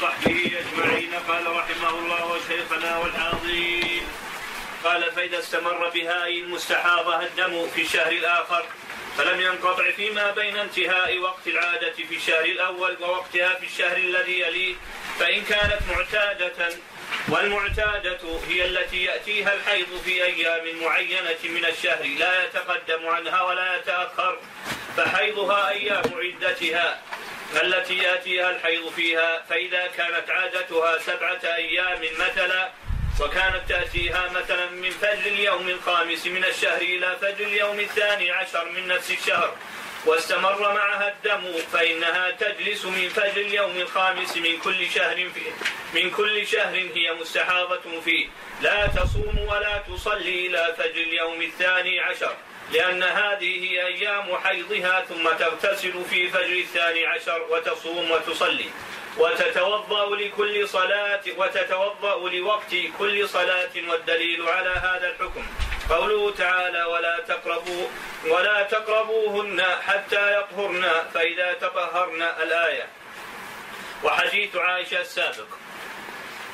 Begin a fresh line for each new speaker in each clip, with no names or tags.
وصحبه أجمعين قال رحمه الله وشيخنا والحاضرين. قال فإذا استمر بها أي المستحاضة الدم في الشهر الآخر فلم ينقطع فيما بين انتهاء وقت العادة في الشهر الأول ووقتها في الشهر الذي يليه فإن كانت معتادة والمعتادة هي التي يأتيها الحيض في أيام معينة من الشهر لا يتقدم عنها ولا يتأخر فحيضها أيام عدتها التي يأتيها الحيض فيها فإذا كانت عادتها سبعة أيام مثلا وكانت تأتيها مثلا من فجر اليوم الخامس من الشهر إلى فجر اليوم الثاني عشر من نفس الشهر واستمر معها الدم فإنها تجلس من فجر اليوم الخامس من كل شهر فيه من كل شهر هي مستحاضة فيه. لا تصوم ولا تصلي إلى فجر اليوم الثاني عشر. لأن هذه هي أيام حيضها ثم تغتسل في فجر الثاني عشر وتصوم وتصلي. وتتوضأ لكل صلاة وتتوضأ لوقت كل صلاة والدليل على هذا الحكم. قوله تعالى ولا تقربوا ولا تقربوهن حتى يطهرن فإذا تطهرن الآية. وحديث عائشة السابق.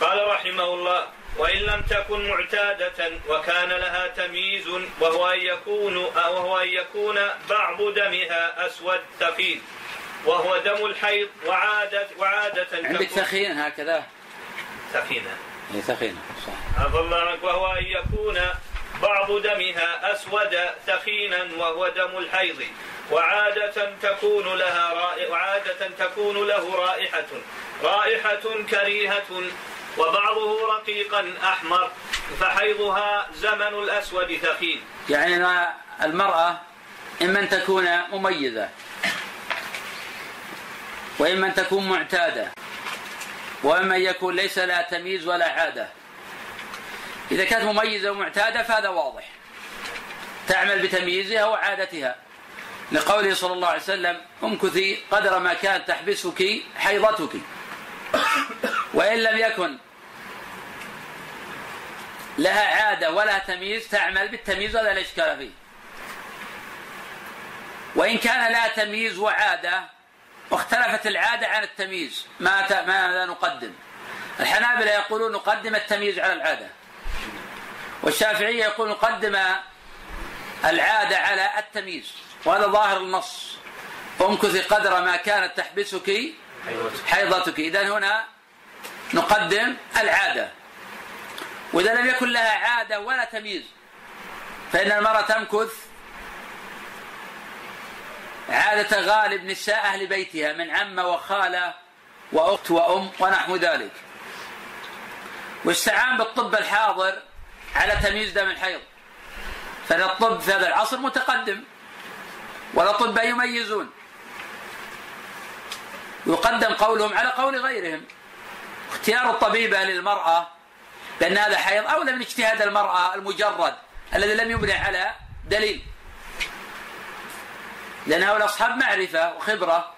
قال رحمه الله وإن لم تكن معتادة وكان لها تمييز وهو أن يكون وهو أن يكون بعض دمها أسود ثقيل. وهو دم الحيض وعادة وعادة
عندك ثخين هكذا؟
ثخينة
اي ثخينة صح.
عفى الله عنك. وهو أن يكون بعض دمها أسود ثخينا وهو دم الحيض. وعادة تكون لها رائحة وعادة تكون له رائحة. رائحة كريهة وبعضه رقيقا أحمر فحيضها زمن الأسود ثخين
يعني المرأة إما أن تكون مميزة وإما أن تكون معتادة وإما أن يكون ليس لها تمييز ولا عادة. إذا كانت مميزة ومعتادة فهذا واضح. تعمل بتمييزها وعادتها. لقوله صلى الله عليه وسلم امكثي قدر ما كانت تحبسك حيضتك. وإن لم يكن لها عادة ولا تمييز تعمل بالتمييز ولا إشكال فيه. وإن كان لها تمييز وعادة واختلفت العادة عن التمييز ما ماذا نقدم. الحنابلة يقولون نقدم التمييز على العادة. والشافعية يقول نقدم العادة على التمييز. وهذا ظاهر النص. امكثي قدر ما كانت تحبسك حيضتك. إذا هنا نقدم العادة. وإذا لم يكن لها عادة ولا تمييز فإن المرأة تمكث عادة غالب نساء أهل بيتها من عمة وخالة وأخت وأم ونحو ذلك. واستعان بالطب الحاضر على تمييز دم الحيض. فإن الطب في هذا العصر متقدم والأطباء يميزون. يقدم قولهم على قول غيرهم. اختيار الطبيبة للمرأة بأن هذا حيض أولى من اجتهاد المرأة المجرد الذي لم يبنى على دليل. لأن هؤلاء أصحاب معرفة وخبرة.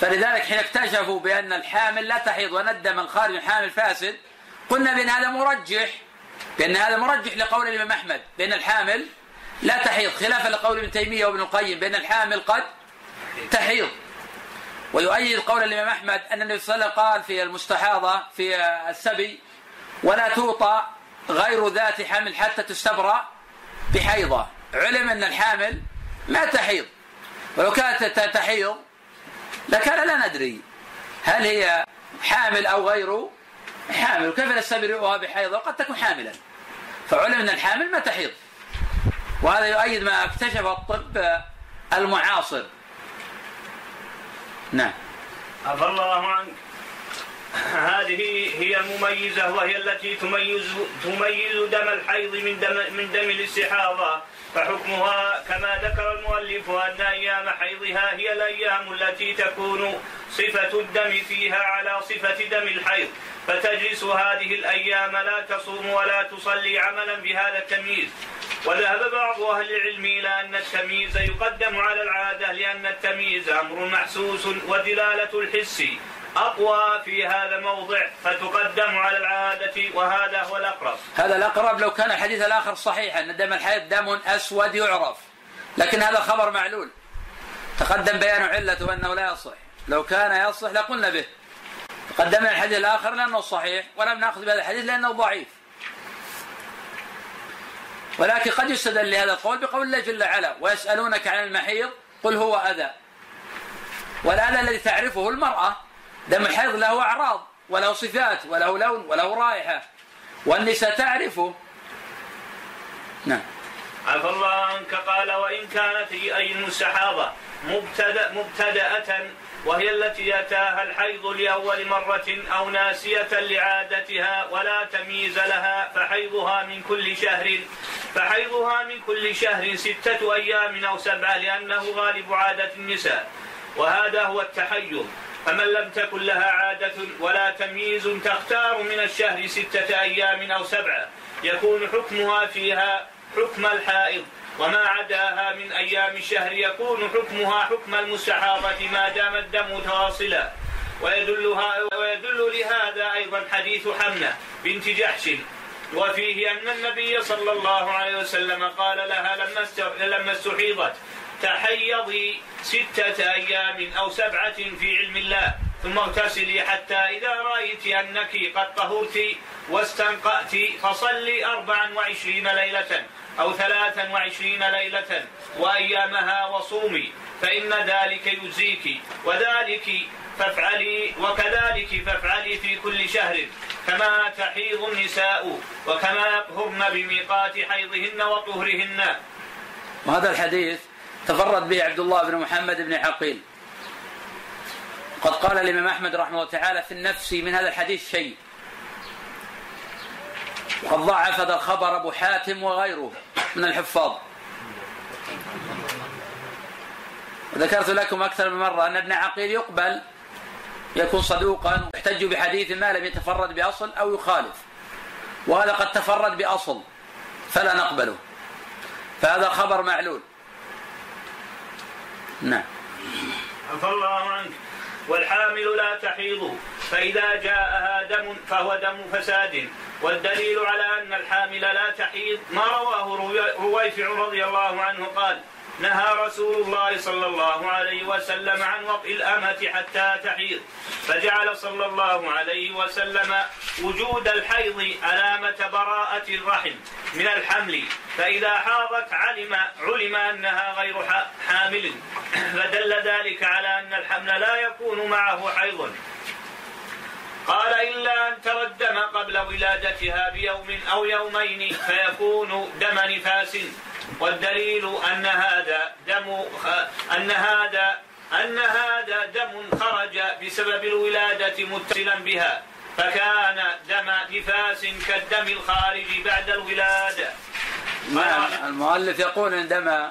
فلذلك حين اكتشفوا بأن الحامل لا تحيض وأن الدم الخارج من حامل فاسد قلنا بأن هذا مرجح بأن هذا مرجح لقول الإمام أحمد بأن الحامل لا تحيض خلافا لقول ابن تيمية وابن القيم بأن الحامل قد تحيض. ويؤيد قول الإمام أحمد أن النبي صلى الله عليه وسلم قال في المستحاضة في السبي ولا توطى غير ذات حمل حتى تستبرأ بحيضة. علم أن الحامل ما تحيض. ولو كانت تحيض لكان لا ندري هل هي حامل أو غير حامل. وكيف نستبرئها بحيض وقد تكون حاملا. فعلم أن الحامل ما تحيض. وهذا يؤيد ما اكتشفه الطب المعاصر. نعم.
عفى الله عنك. هذه هي المميزة وهي التي تميز تميز دم الحيض من دم من دم الاستحاضة. فحكمها كما ذكر المؤلف أن أيام حيضها هي الأيام التي تكون صفة الدم فيها على صفة دم الحيض. فتجلس هذه الأيام لا تصوم ولا تصلي عملا بهذا التمييز. وذهب بعض أهل العلم إلى أن التمييز يقدم على العادة لأن التمييز أمر محسوس ودلالة الحس. أقوى في هذا الموضع فتقدم على العادة وهذا هو الأقرب.
هذا الأقرب لو كان الحديث الآخر صحيحا أن دم الحيض دم أسود يعرف. لكن هذا خبر معلول. تقدم بيان علته أنه لا يصح. لو كان يصح لقلنا به. قدمنا الحديث الآخر لأنه صحيح ولم نأخذ بهذا الحديث لأنه ضعيف. ولكن قد يستدل لهذا القول بقول الله جل وعلا ويسألونك عن المحيض قل هو أذى. والأذى الذي تعرفه المرأة. دم الحيض له أعراض وله صفات وله لون وله رائحة. والنساء تعرفه
نعم. عفى الله عنك قال وإن كانت أي المستحاضة مبتدأ مبتدأة وهي التي أتاها الحيض لأول مرة أو ناسية لعادتها ولا تمييز لها فحيضها من كل شهر فحيضها من كل شهر ستة أيام أو سبعة لأنه غالب عادة النساء. وهذا هو التحيض. فمن لم تكن لها عادة ولا تمييز تختار من الشهر ستة أيام أو سبعة يكون حكمها فيها حكم الحائض وما عداها من أيام الشهر يكون حكمها حكم المستحاضة ما دام الدم متواصلا ويدلها ويدل لهذا أيضا حديث حمنة بنت جحش. وفيه أن النبي صلى الله عليه وسلم قال لها لما لما استحيضت تحيضي ستة أيام أو سبعة في علم الله ثم اغتسلي حتى إذا رأيت أنك قد طهرت واستنقأت فصلي أربعا وعشرين ليلة أو ثلاثا وعشرين ليلة وأيامها وصومي فإن ذلك يجزيك وذلك فافعلي وكذلك فافعلي في كل شهر كما تحيض النساء وكما يطهرن بميقات حيضهن وطهرهن.
وهذا الحديث تفرد به عبد الله بن محمد بن عقيل. قد قال الإمام أحمد رحمه الله تعالى في النفس من هذا الحديث شيء. وقد ضعف هذا الخبر أبو حاتم وغيره من الحفاظ. وذكرت لكم أكثر من مرة أن ابن عقيل يقبل يكون صدوقا يحتج بحديث ما لم يتفرد بأصل أو يخالف. وهذا قد تفرد بأصل فلا نقبله. فهذا خبر معلول.
نعم. عفى الله عنك. والحامل لا تحيض. فإذا جاءها دم فهو دم فساد. والدليل على أن الحامل لا تحيض ما رواه رويفع رضي الله عنه قال نهى رسول الله صلى الله عليه وسلم عن وطئ الأمة حتى تحيض فجعل صلى الله عليه وسلم وجود الحيض علامة براءة الرحم من الحمل فإذا حاضت علم علم أنها غير حامل فدل ذلك على أن الحمل لا يكون معه حيض. قال إلا أن ترى الدم قبل ولادتها بيوم أو يومين فيكون دم نفاس. والدليل أن هذا دم أن هذا أن هذا دم خرج بسبب الولادة متصلا بها فكان دم نفاس كالدم الخارج بعد الولادة.
المؤلف يقول إن دم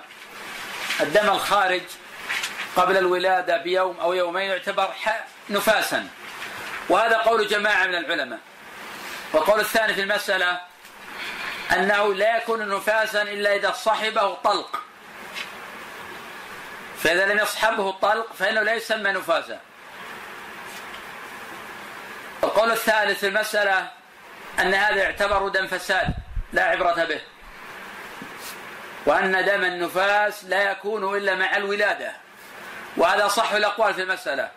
الدم الخارج قبل الولادة بيوم أو يومين يعتبر نفاسا. وهذا قول جماعة من العلماء. والقول الثاني في المسألة أنه لا يكون نفاسا إلا إذا صحبه طلق. فإذا لم يصحبه الطلق فإنه لا يسمى نفاسا. القول الثالث المسألة أن هذا يعتبر دم فساد لا عبرة به. وأن دم النفاس لا يكون إلا مع الولادة. وهذا صح الأقوال في المسألة.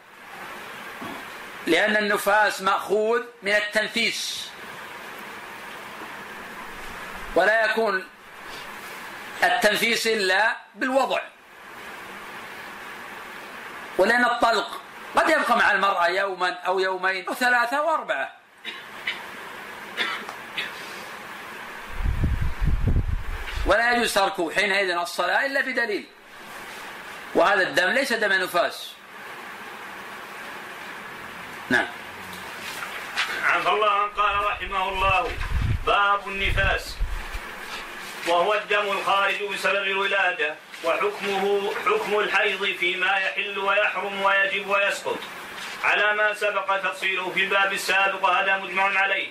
لأن النفاس مأخوذ من التنفيس. ولا يكون التنفيس إلا بالوضع. ولأن الطلق قد يبقى مع المرأة يوما أو يومين أو ثلاثة أو أربعة. ولا يجوز ترك حينئذ الصلاة إلا بدليل. وهذا الدم ليس دم نفاس.
نعم. عفى الله قال رحمه الله باب النفاس. وهو الدم الخارج بسبب الولادة وحكمه حكم الحيض فيما يحل ويحرم ويجب ويسقط. على ما سبق تفصيله في الباب السابق وهذا مجمع عليه.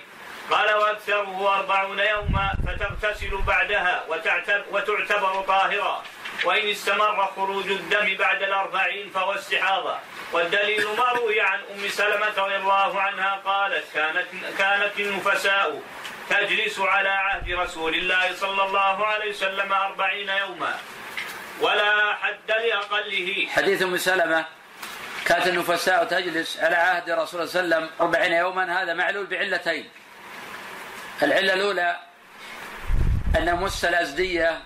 قال وأكثره أربعون يوما فتغتسل بعدها وتعتبر طاهرا. وإن استمر خروج الدم بعد الأربعين فهو استحاضة. والدليل ما روي عن أم سلمة رضي الله عنها قالت كانت كانت النفساء تجلس على عهد رسول الله صلى الله عليه وسلم أربعين يوما ولا حد لأقله.
حديث أم سلمة. كانت النفساء تجلس على عهد رسول الله صلى الله عليه وسلم أربعين يوما هذا معلول بعلتين. العلة الأولى أن مس الأزدية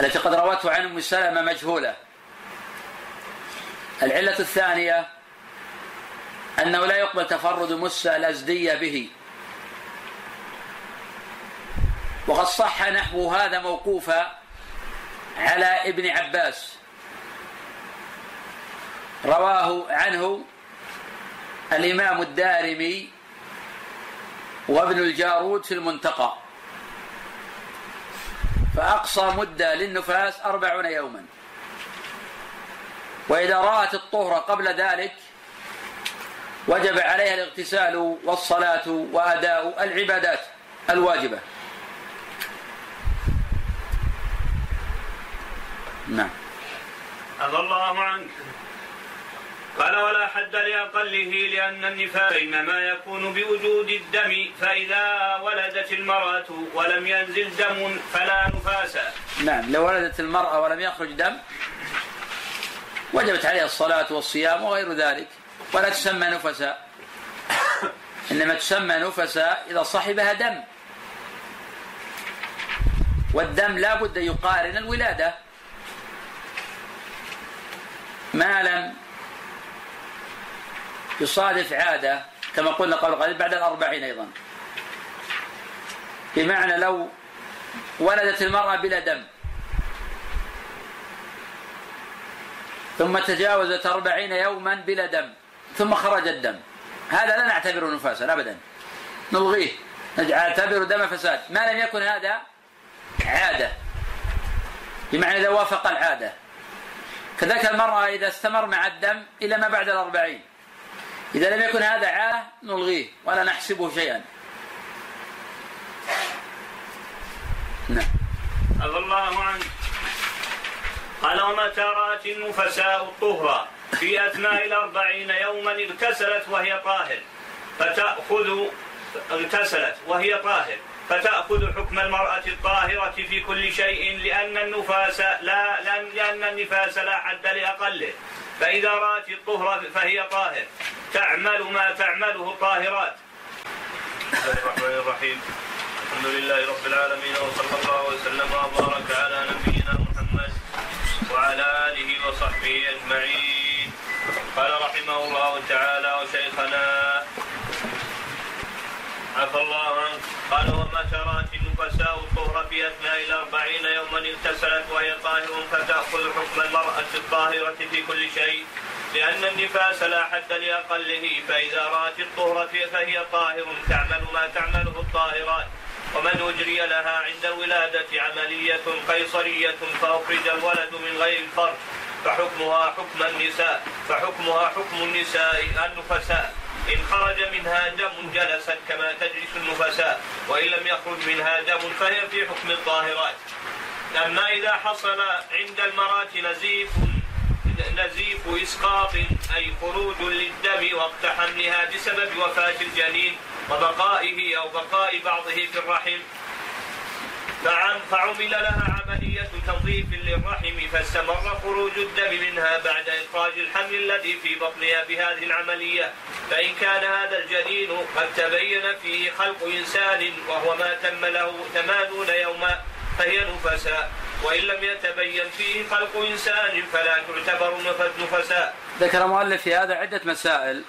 التي قد روته عن أم سلمة مجهولة. العلة الثانية أنه لا يقبل تفرد مس الأزدية به. وقد صح نحو هذا موقوفا على ابن عباس. رواه عنه الإمام الدارمي وابن الجارود في المنتقى. فأقصى مدة للنفاس أربعون يوما. وإذا رأت الطهر قبل ذلك وجب عليها الاغتسال والصلاة وأداء العبادات الواجبة. نعم.
عفى الله عنك. قال ولا حد لأقله لأن النفاس إنما يكون بوجود الدم فإذا ولدت المرأة ولم ينزل دم فلا نفاس.
نعم لو ولدت المرأة ولم يخرج دم وجبت عليها الصلاة والصيام وغير ذلك ولا تسمى نفسا إنما تسمى نفسا إذا صحبها دم. والدم لا بد يقارن الولادة. ما لم يصادف عادة كما قلنا قبل قليل بعد الأربعين أيضا. بمعنى لو ولدت المرأة بلا دم ثم تجاوزت أربعين يوما بلا دم ثم خرج الدم. هذا لا نعتبره نفاسا أبدا. نلغيه. نعتبره دم فساد. ما لم يكن هذا عادة. بمعنى إذا وافق العادة. كذلك المرأة إذا استمر مع الدم إلى ما بعد الأربعين. إذا لم يكن هذا عادة نلغيه ولا نحسبه شيئا.
نعم. الله عنك. قال ومتى رأت النفساء الطهر في أثناء الأربعين يوما اغتسلت وهي طاهر. فتأخذ اغتسلت وهي طاهر. فتأخذ حكم المرأة الطاهرة في كل شيء لأن النفاس لا لأن النفاس لا حد لأقله. فإذا رأت الطهر فهي طاهر. تعمل ما تعمله طاهرات بسم الله الرحمن الرحيم. الحمد لله رب العالمين وصلى الله وسلم وبارك على نبينا محمد وعلى آله وصحبه أجمعين. قال رحمه الله تعالى وشيخنا عفى الله عنه قال وما ترات النفساء الطهر في أثناء الأربعين يوما اغتسلت وهي طاهر فتأخذ حكم المرأة الطاهرة في كل شيء. لأن النفاس لا حد لأقله. فإذا رأت الطهر فهي طاهر. تعمل ما تعمله الطاهرات. ومن أجري لها عند الولادة عملية قيصرية فأخرج الولد من غير الفرج فحكمها حكم النساء. فحكمها حكم النساء النفساء. إن خرج منها دم جلست كما تجلس النفساء وإن لم يخرج منها دم فهي في حكم الطاهرات أما إذا حصل عند المرأة نزيف نزيف إسقاط أي خروج للدم وقت حملها بسبب وفاة الجنين وبقائه أو بقاء بعضه في الرحم فعمل لها عملية تنظيف للرحم فاستمر خروج الدم منها بعد إخراج الحمل الذي في بطنها بهذه العملية. فإن كان هذا الجنين قد تبين فيه خلق إنسان وهو ما تم له ثمانون يوما فهي نفساء. وإن لم يتبين فيه خلق إنسان فلا تعتبر نفساء.
ذكر المؤلف في هذا عدة مسائل.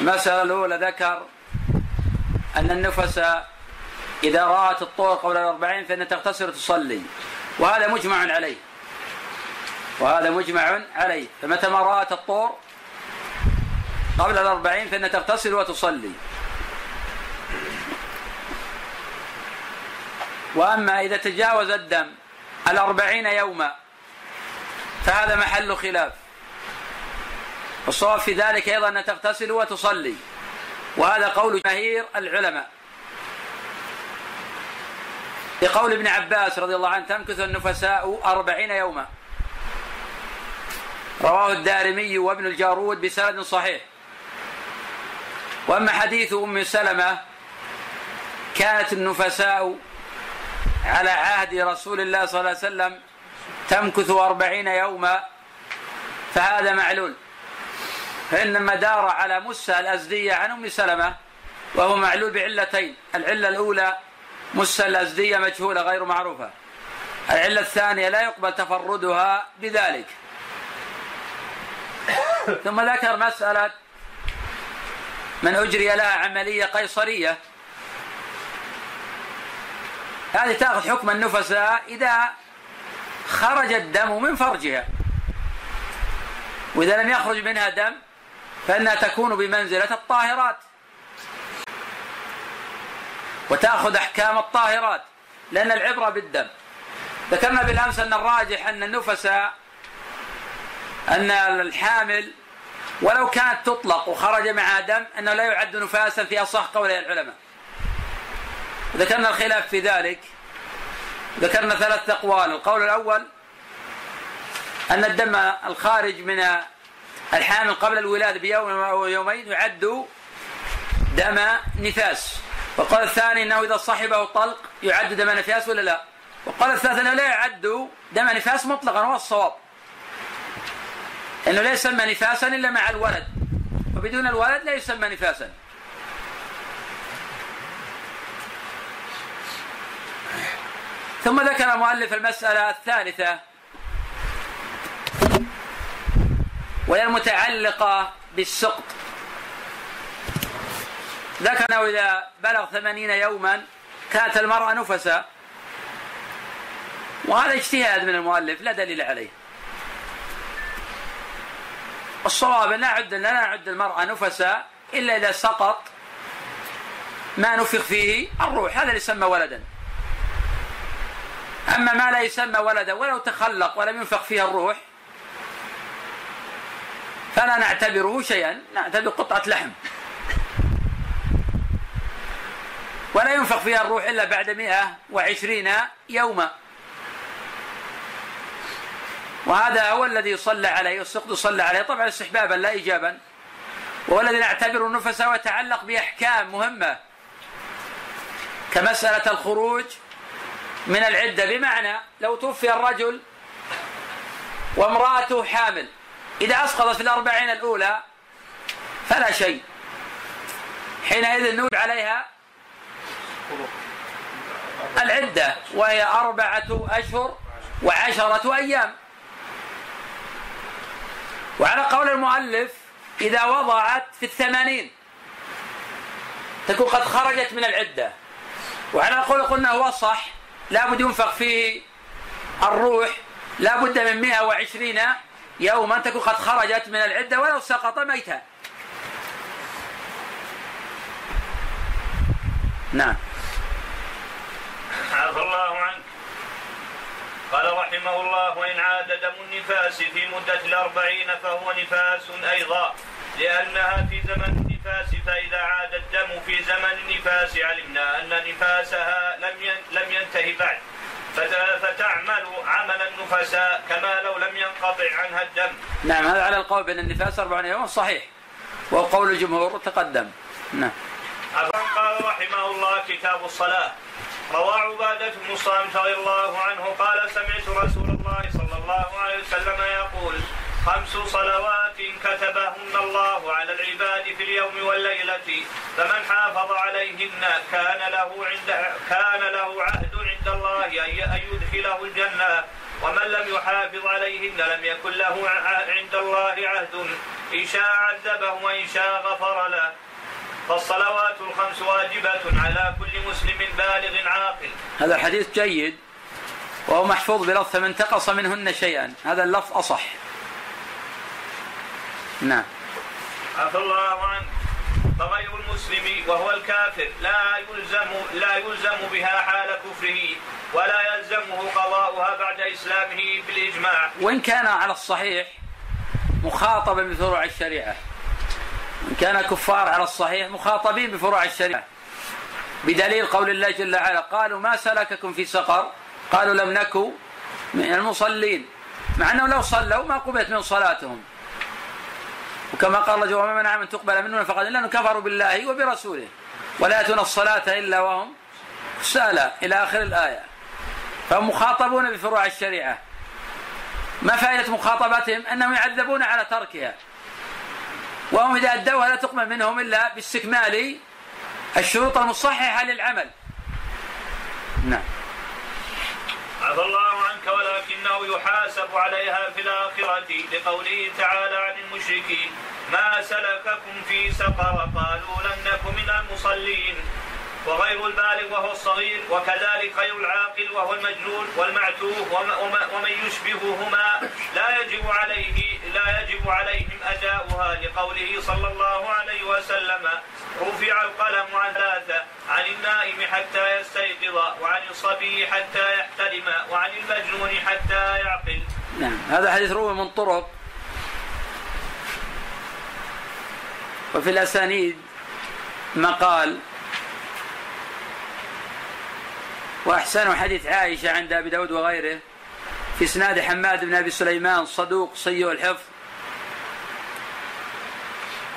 المسألة الأولى ذكر أن النفساء إذا رأت الطهر قبل الأربعين فإنها تغتسل وتصلي وهذا مجمع عليه. وهذا مجمع عليه. فمتى ما رأت الطهر قبل الأربعين فإنها تغتسل وتصلي. وأما إذا تجاوز الدم الأربعين يوما فهذا محل خلاف. والصواب في ذلك أيضا أن تغتسل وتصلي. وهذا قول جماهير العلماء. لقول ابن عباس رضي الله عنه تمكث النفساء أربعين يوما. رواه الدارمي وابن الجارود بسند صحيح. وأما حديث أم سلمة كانت النفساء على عهد رسول الله صلى الله عليه وسلم تمكث أربعين يوما فهذا معلول. فإنما دار على مسة الأزدية عن أم سلمة وهو معلول بعلتين. العلة الأولى مسة الأزدية مجهولة غير معروفة. العلة الثانية لا يقبل تفردها بذلك. ثم ذكر مسألة من أجري لها عملية قيصرية. هذه تأخذ حكم النفساء إذا خرج الدم من فرجها. وإذا لم يخرج منها دم فإنها تكون بمنزلة الطاهرات. وتأخذ أحكام الطاهرات لأن العبرة بالدم. ذكرنا بالأمس أن الراجح أن النفساء أن الحامل ولو كانت تطلق وخرج معها دم أنه لا يعد نفاسا في أصح قولي العلماء. ذكرنا الخلاف في ذلك. ذكرنا ثلاث أقوال. القول الأول أن الدم الخارج من الحامل قبل الولادة بيوم أو يومين يعد دم نفاس. والقول الثاني أنه إذا صحبه طلق يعد دم نفاس ولا لا؟ والقول الثالث أنه لا يعد دم نفاس مطلقا هو الصواب. إنه لا يسمى نفاسا إلا مع الولد. وبدون الولد لا يسمى نفاسا. ثم ذكر مؤلف المسألة الثالثة وهي المتعلقة بالسقط. ذكر أنه إذا بلغ ثمانين يوما كانت المرأة نفسا. وهذا اجتهاد من المؤلف لا دليل عليه. الصواب لا نعد لا نعد المرأة نفسا إلا إذا سقط ما نفخ فيه الروح. هذا اللي يسمى ولدا. أما ما لا يسمى ولدا ولو تخلق ولم ينفخ فيه الروح فلا نعتبره شيئا نعتبر قطعة لحم. ولا ينفخ فيها الروح إلا بعد مئة وعشرين يوما. وهذا هو الذي صلى عليه السقط صلى عليه. طبعا استحبابا لا إيجابا. وهو الذي نعتبر النفس ويتعلق بأحكام مهمة. كمسألة الخروج من العدة. بمعنى لو توفي الرجل وامرأته حامل إذا أسقطت في الأربعين الأولى فلا شيء. حينئذ نوجب عليها العدة وهي أربعة أشهر وعشرة أيام. وعلى قول المؤلف إذا وضعت في الثمانين تكون قد خرجت من العدة. وعلى قول قلنا هو صح لابد ينفق فيه الروح لابد من 120 يوما تكون قد خرجت من العدة ولو سقط ميتا. نعم.
عفى الله عنك قال رحمه الله وإن عاد دم النفاس في مدة الأربعين فهو نفاس أيضا لأنها في زمن النفاس فإذا عاد الدم في زمن النفاس علمنا أن نفاسها لم لم ينتهي بعد فتعمل عمل النفساء كما لو لم ينقطع عنها الدم.
نعم هذا على القول بأن النفاس أربعين يوما صحيح وقول الجمهور تقدم. نعم.
قال رحمه الله كتاب الصلاة روى عبادة بن صامت رضي الله عنه قال سمعت رسول الله صلى الله عليه وسلم يقول خمس صلوات كتبهن الله على العباد في اليوم والليلة فمن حافظ عليهن كان له عند كان له عهد عند الله أن يدخله الجنة ومن لم يحافظ عليهن لم يكن له عند الله عهد إن شاء عذبه وإن شاء غفر له. فالصلوات الخمس واجبة على كل مسلم بالغ عاقل.
هذا الحديث جيد وهو محفوظ بلفظ فمن انتقص منهن شيئا. هذا اللفظ أصح. نعم.
عفى الله عنه. فغير المسلم وهو الكافر لا يلزم لا يلزم بها حال كفره ولا يلزمه قضاؤها بعد إسلامه بالإجماع.
وإن كان على الصحيح مخاطبا بفروع الشريعة. إن كان كفار على الصحيح مخاطبين بفروع الشريعة. بدليل قول الله جل وعلا قالوا ما سلككم في سقر؟ قالوا لم نكن من المصلين. مع أنهم لو صلوا ما قبلت من صلاتهم. وكما قال الله وما منع من تقبل منهم فقد إلا كفروا بالله وبرسوله. ولا يأتون الصلاة إلا وهم سالة إلى آخر الآية. فهم مخاطبون بفروع الشريعة. ما فائدة مخاطبتهم؟ أنهم يعذبون على تركها. وهم إذا أدوها لا تقبل منهم إلا باستكمال الشروط المصححة للعمل. نعم.
عفى الله عنك ولكنه يحاسب عليها في الآخرة لقوله تعالى عن المشركين ما سلككم في سقر قالوا لم نك من المصلين. وغير البالغ وهو الصغير وكذلك غير العاقل وهو المجنون والمعتوه ومن يشبههما لا يجب عليه لا يجب عليهم أداؤها لقوله صلى الله عليه وسلم رفع القلم عن ثلاثة عن النائم حتى يستيقظ وعن الصبي حتى يحتلم وعن المجنون حتى يعقل.
نعم هذا حديث روي من طرق وفي الأسانيد مقال وأحسن حديث عائشة عند أبي داود وغيره في إسناد حماد بن أبي سليمان صدوق سيء الحفظ.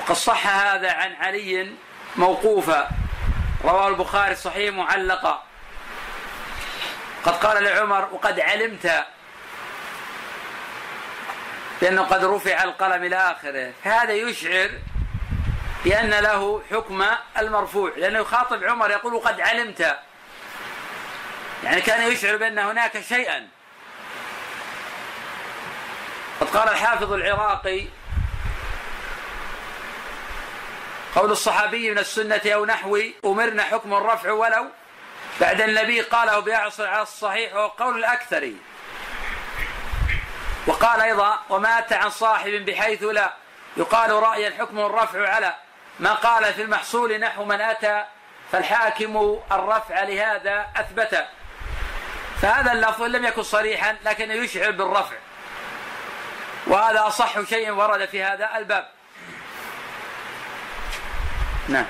وقد صح هذا عن علي موقوفا رواه البخاري صحيح معلقا. قد قال لعمر وقد علمت بأنه قد رفع القلم إلى آخره فهذا يشعر بأن له حكم المرفوع لأنه يخاطب عمر يقول وقد علمت يعني كان يشعر بأن هناك شيئا. قد قال الحافظ العراقي قول الصحابي من السنة أو نحو أمرنا حكم الرفع ولو بعد النبي قاله بأعصر على الصحيح وهو قول الأكثر. وقال أيضا ومات عن صاحب بحيث لا يقال رأيا حكم الرفع على ما قال في المحصول نحو من أتى فالحاكم الرفع لهذا أثبت فهذا اللفظ لم يكن صريحا لكنه يشعر بالرفع. وهذا أصح شيء ورد في هذا الباب.
نعم.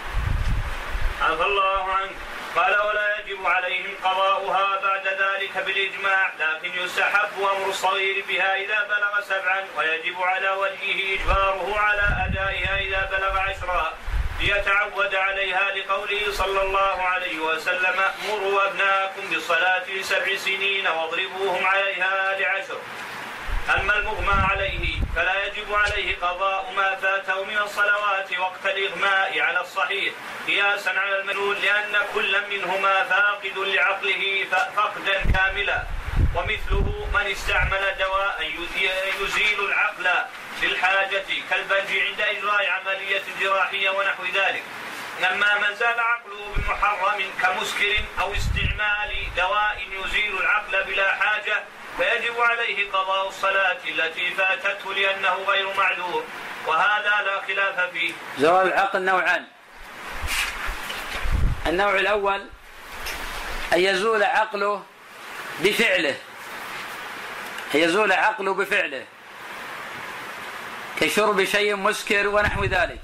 عفى الله عنك قال ولا يجب عليهم قضاؤها بعد ذلك بالإجماع لكن يستحب أمر الصغير بها إذا بلغ سبعا ويجب على وليه إجباره على أدائها إذا بلغ عشرا. ليتعود عليها لقوله صلى الله عليه وسلم مروا أبناءكم بالصلاة لسبع سنين واضربوهم عليها لعشر. أما المغمى عليه فلا يجب عليه قضاء ما فاته من الصلوات وقت الإغماء على الصحيح قياسا على المجنون لأن كل منهما فاقد لعقله فقدا كاملا. ومثله من استعمل دواء يزيل العقل للحاجة كالبنج عند إجراء عملية جراحية ونحو ذلك. أما من زال عقله بمحرم كمسكر أو استعمال دواء يزيل العقل بلا حاجة فيجب عليه قضاء الصلاة التي فاتته لأنه غير معذور وهذا لا خلاف فيه.
زوال العقل نوعان. النوع الأول أن يزول عقله بفعله. أن يزول عقله بفعله. كشرب شيء مسكر ونحو ذلك.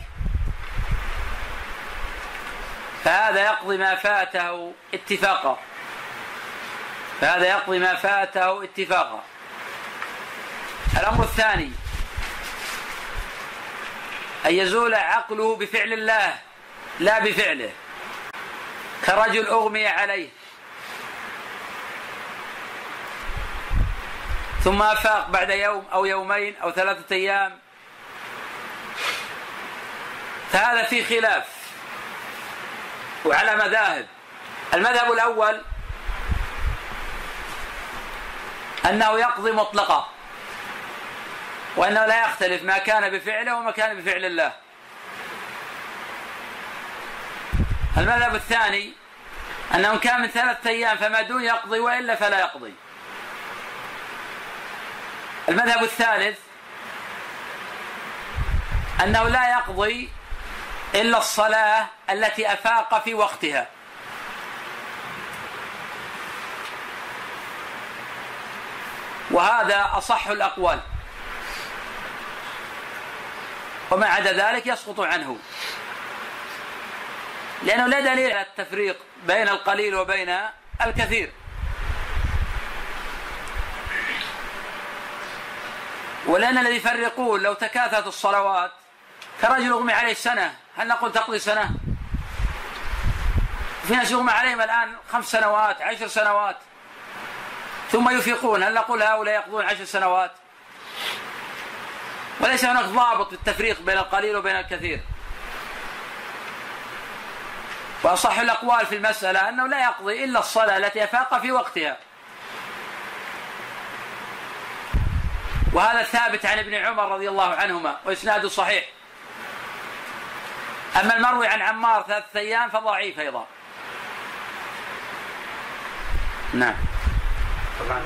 فهذا يقضي ما فاته اتفاقا. فهذا يقضي ما فاته اتفاقا. الأمر الثاني أن يزول عقله بفعل الله لا بفعله. كرجل أغمي عليه. ثم أفاق بعد يوم أو يومين أو ثلاثة أيام فهذا في خلاف وعلى مذاهب. المذهب الأول أنه يقضي مطلقا وأنه لا يختلف ما كان بفعله وما كان بفعل الله. المذهب الثاني أنه كان من ثلاثة أيام فما دون يقضي وإلا فلا يقضي. المذهب الثالث أنه لا يقضي إلا الصلاة التي أفاق في وقتها. وهذا أصح الأقوال. وما عدا ذلك يسقط عنه. لأنه لا دليل على التفريق بين القليل وبين الكثير. ولأن الذي يفرقون لو تكاثرت الصلوات كرجل أغمي عليه سنة هل نقول تقضي سنة؟ في ناس يغمى عليهم الآن خمس سنوات عشر سنوات ثم يفيقون هل نقول هؤلاء يقضون عشر سنوات؟ وليس هناك ضابط التفريق بين القليل وبين الكثير. وأصح الأقوال في المسألة أنه لا يقضي إلا الصلاة التي أفاق في وقتها. وهذا ثابت عن ابن عمر رضي الله عنهما وإسناده صحيح. أما المروي عن عمار ثلاثة أيام فضعيف أيضا نعم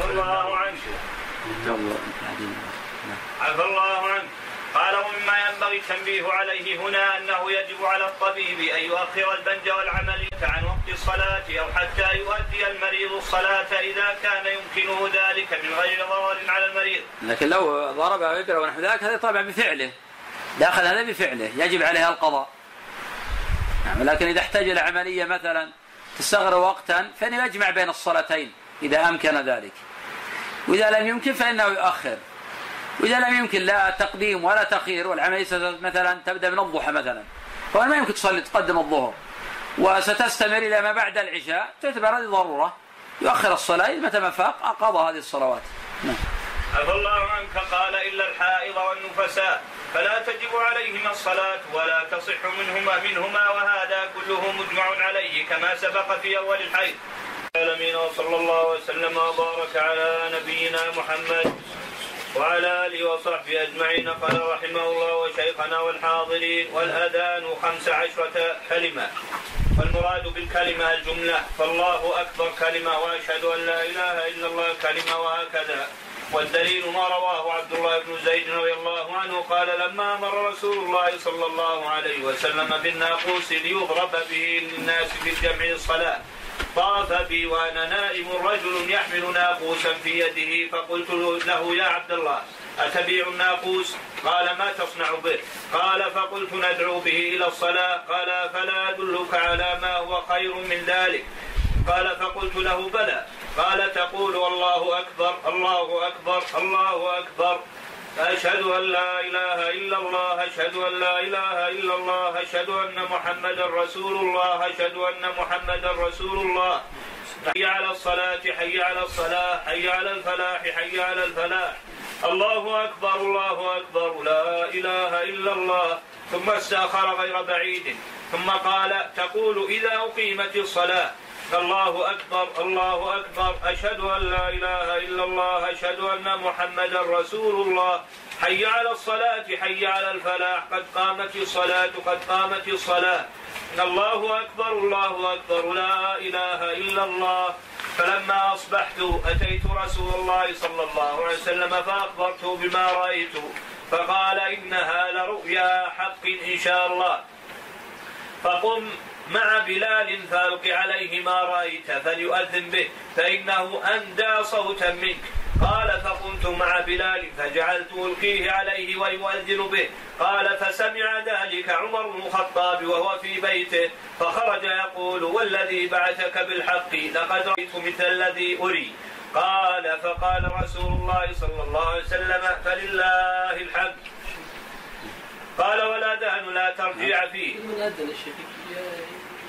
الله عنه عفى الله عنه قال ومما ينبغي التنبيه عليه هنا أنه يجب على الطبيب أن يؤخر البنج والعملية عن وقت الصلاة أو حتى يؤدي المريض الصلاة إذا كان يمكنه ذلك من غير ضرر على المريض.
لكن لو ضرب أو ابره ونحو ذلك هذا طبعا بفعله. داخل هذا بفعله يجب عليها القضاء. نعم لكن إذا احتاج إلى عملية مثلا تستغرق وقتا فانه يجمع بين الصلاتين إذا أمكن ذلك. وإذا لم يمكن فإنه يؤخر. وإذا لم يمكن لا تقديم ولا تأخير والعملية مثلا تبدأ من الضحى مثلا. فما يمكن تصلي تقدم الظهر. وستستمر إلى ما بعد العشاء تعتبر هذه ضرورة. يؤخر الصلاة متى ما فاق قضى هذه الصلوات.
نعم. عفى الله عنك قال إلا الحائض والنفساء. فلا تجب عليهما الصلاة ولا تصح منهما منهما وهذا كله مجمع عليه كما سبق في أول الحيض العالمين وصلى الله وسلم وبارك على نبينا محمد وعلى آله وصحبه أجمعين. قال رحمه الله وشيخنا والحاضرين والأذان خمس عشرة كلمة. والمراد بالكلمة الجملة فالله أكبر كلمة وأشهد أن لا إله إلا الله كلمة وهكذا. والدليل ما رواه عبد الله بن زيد رضي الله عنه قال لما مر رسول الله صلى الله عليه وسلم بالناقوس ليضرب به للناس في الجمع الصلاة طاف بي وأنا نائم رجل يحمل ناقوسا في يده فقلت له يا عبد الله أتبيع الناقوس؟ قال ما تصنع به؟ قال فقلت ندعو به إلى الصلاة قال فلا أدلك على ما هو خير من ذلك قال فقلت له بلى. قال تقول الله أكبر الله أكبر الله أكبر. أشهد أن لا إله إلا الله أشهد أن لا إله إلا الله أشهد أن محمدا رسول الله أشهد أن محمدا رسول الله. حي على الصلاة حي على الصلاة حي على الفلاح حي على الفلاح. الله أكبر الله أكبر. لا إله إلا الله. ثم استأخر غير بعيد. ثم قال تقول إذا أقيمت الصلاة. الله أكبر الله أكبر. أشهد أن لا إله إلا الله أشهد أن محمدا رسول الله. حي على الصلاة حي على الفلاح. قد قامت الصلاة قد قامت الصلاة. الله أكبر الله أكبر. لا إله إلا الله. فلما أصبحت أتيت رسول الله صلى الله عليه وسلم فأخبرته بما رأيت. فقال إنها لرؤيا حق إن شاء الله. فقم مع بلال فألق عليه ما رأيت فليؤذن به فإنه أندى صوتا منك. قال فقمت مع بلال فجعلت ألقيه عليه ويؤذن به. قال فسمع ذلك عمر بن الخطاب وهو في بيته فخرج يقول والذي بعثك بالحق لقد رأيت مثل الذي أري. قال فقال رسول الله صلى الله عليه وسلم فلله الحمد. قال والأذان لا ترجع فيه.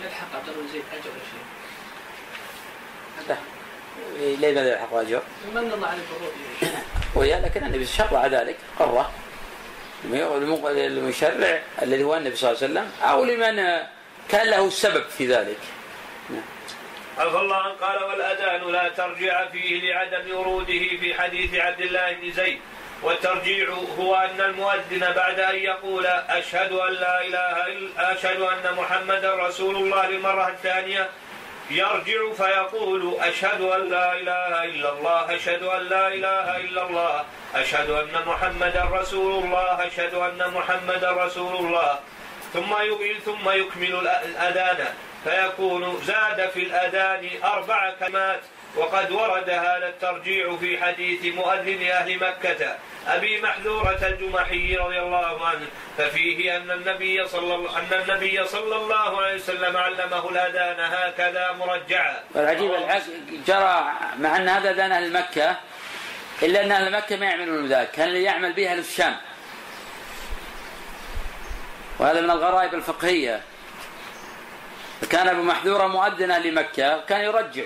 يلحق عبد الله زيد أجر الشيخ
ليه ماذا يلحق أجر؟
من الله الرؤيا
ويا لكن النبي شرع ذلك قرة. المشرع الذي هو النبي صلى الله عليه وسلم أو لمن كان له السبب في ذلك.
عفى الله قال والأذان لا ترجع فيه لعدم وروده في حديث عبد الله بن زيد. والترجيع هو أن المؤذن بعد أن يقول أشهد أن لا إله إلا أشهد أن محمدا رسول الله للمرة الثانية يرجع فيقول أشهد أن لا إله إلا الله أشهد أن لا إله إلا الله أشهد أن محمدا رسول الله أشهد أن محمدا رسول الله. ثم ثم يكمل الأذان فيكون زاد في الأذان أربع كلمات. وقد ورد هذا الترجيع في حديث مؤذن أهل مكة أبي محذورة الجمحي رضي الله عنه ففيه أن النبي صلى الله أن النبي صلى الله عليه وسلم علمه الأذان هكذا مرجعا.
والعجيب جرى مع أن هذا أذان أهل مكة إلا أن أهل مكة ما يعملون ذلك، كان اللي يعمل به أهل الشام. وهذا من الغرائب الفقهية. كان أبو محذورة مؤذنا لمكة كان يرجع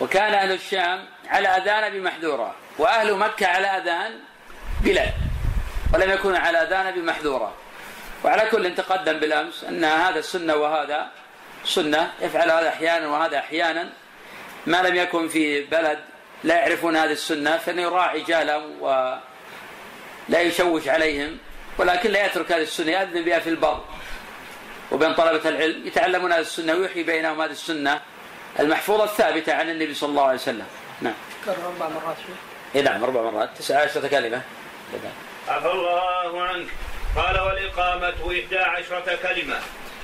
وكان أهل الشام على أذان أبي محذورة وأهل مكة على أذان بلال ولم يكون على أذان بمحذورة. وعلى كل تقدم بالأمس أن هذا السنة وهذا سنة يفعل هذا أحيانا وهذا أحيانا. ما لم يكن في بلد لا يعرفون هذه السنة فإنه يراعي جهلهم ولا يشوش عليهم ولكن لا يترك هذه السنة يأذن بها في البر. وبين طلبة العلم يتعلمون هذه السنة ويحيي بينهم هذه السنة. المحفوظة الثابتة عن النبي صلى الله عليه وسلم. نعم.
كرر أربع مرات فيه
اي نعم أربع مرات. تسعة عشرة كلمة.
عفى الله عنك. قال والإقامة إحدى عشرة كلمة.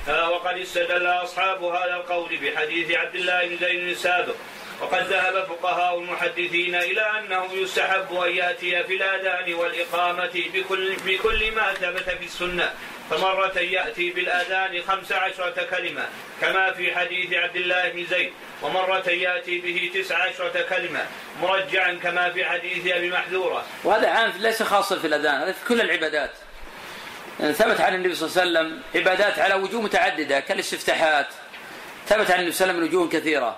وقد استدل أصحاب هذا القول بحديث عبد الله بن زيد السابق. وقد ذهب فقهاء المحدثين إلى أنه يستحب أن يأتي في الآذان والإقامة بكل, بكل ما ثبت في السنة. فمرة يأتي بالآذان خمس عشرة كلمة كما في حديث عبد الله بن زيد. ومرة يأتي به تسع عشرة كلمة مرجعا كما في حديث أبي محذورة.
وهذا عام ليس خاصا في الأذان هذا في كل العبادات. يعني ثبت عن النبي صلى الله عليه وسلم عبادات على وجوه متعددة كالاستفتاحات. ثبت عن النبي صلى الله عليه وسلم وجوه كثيرة.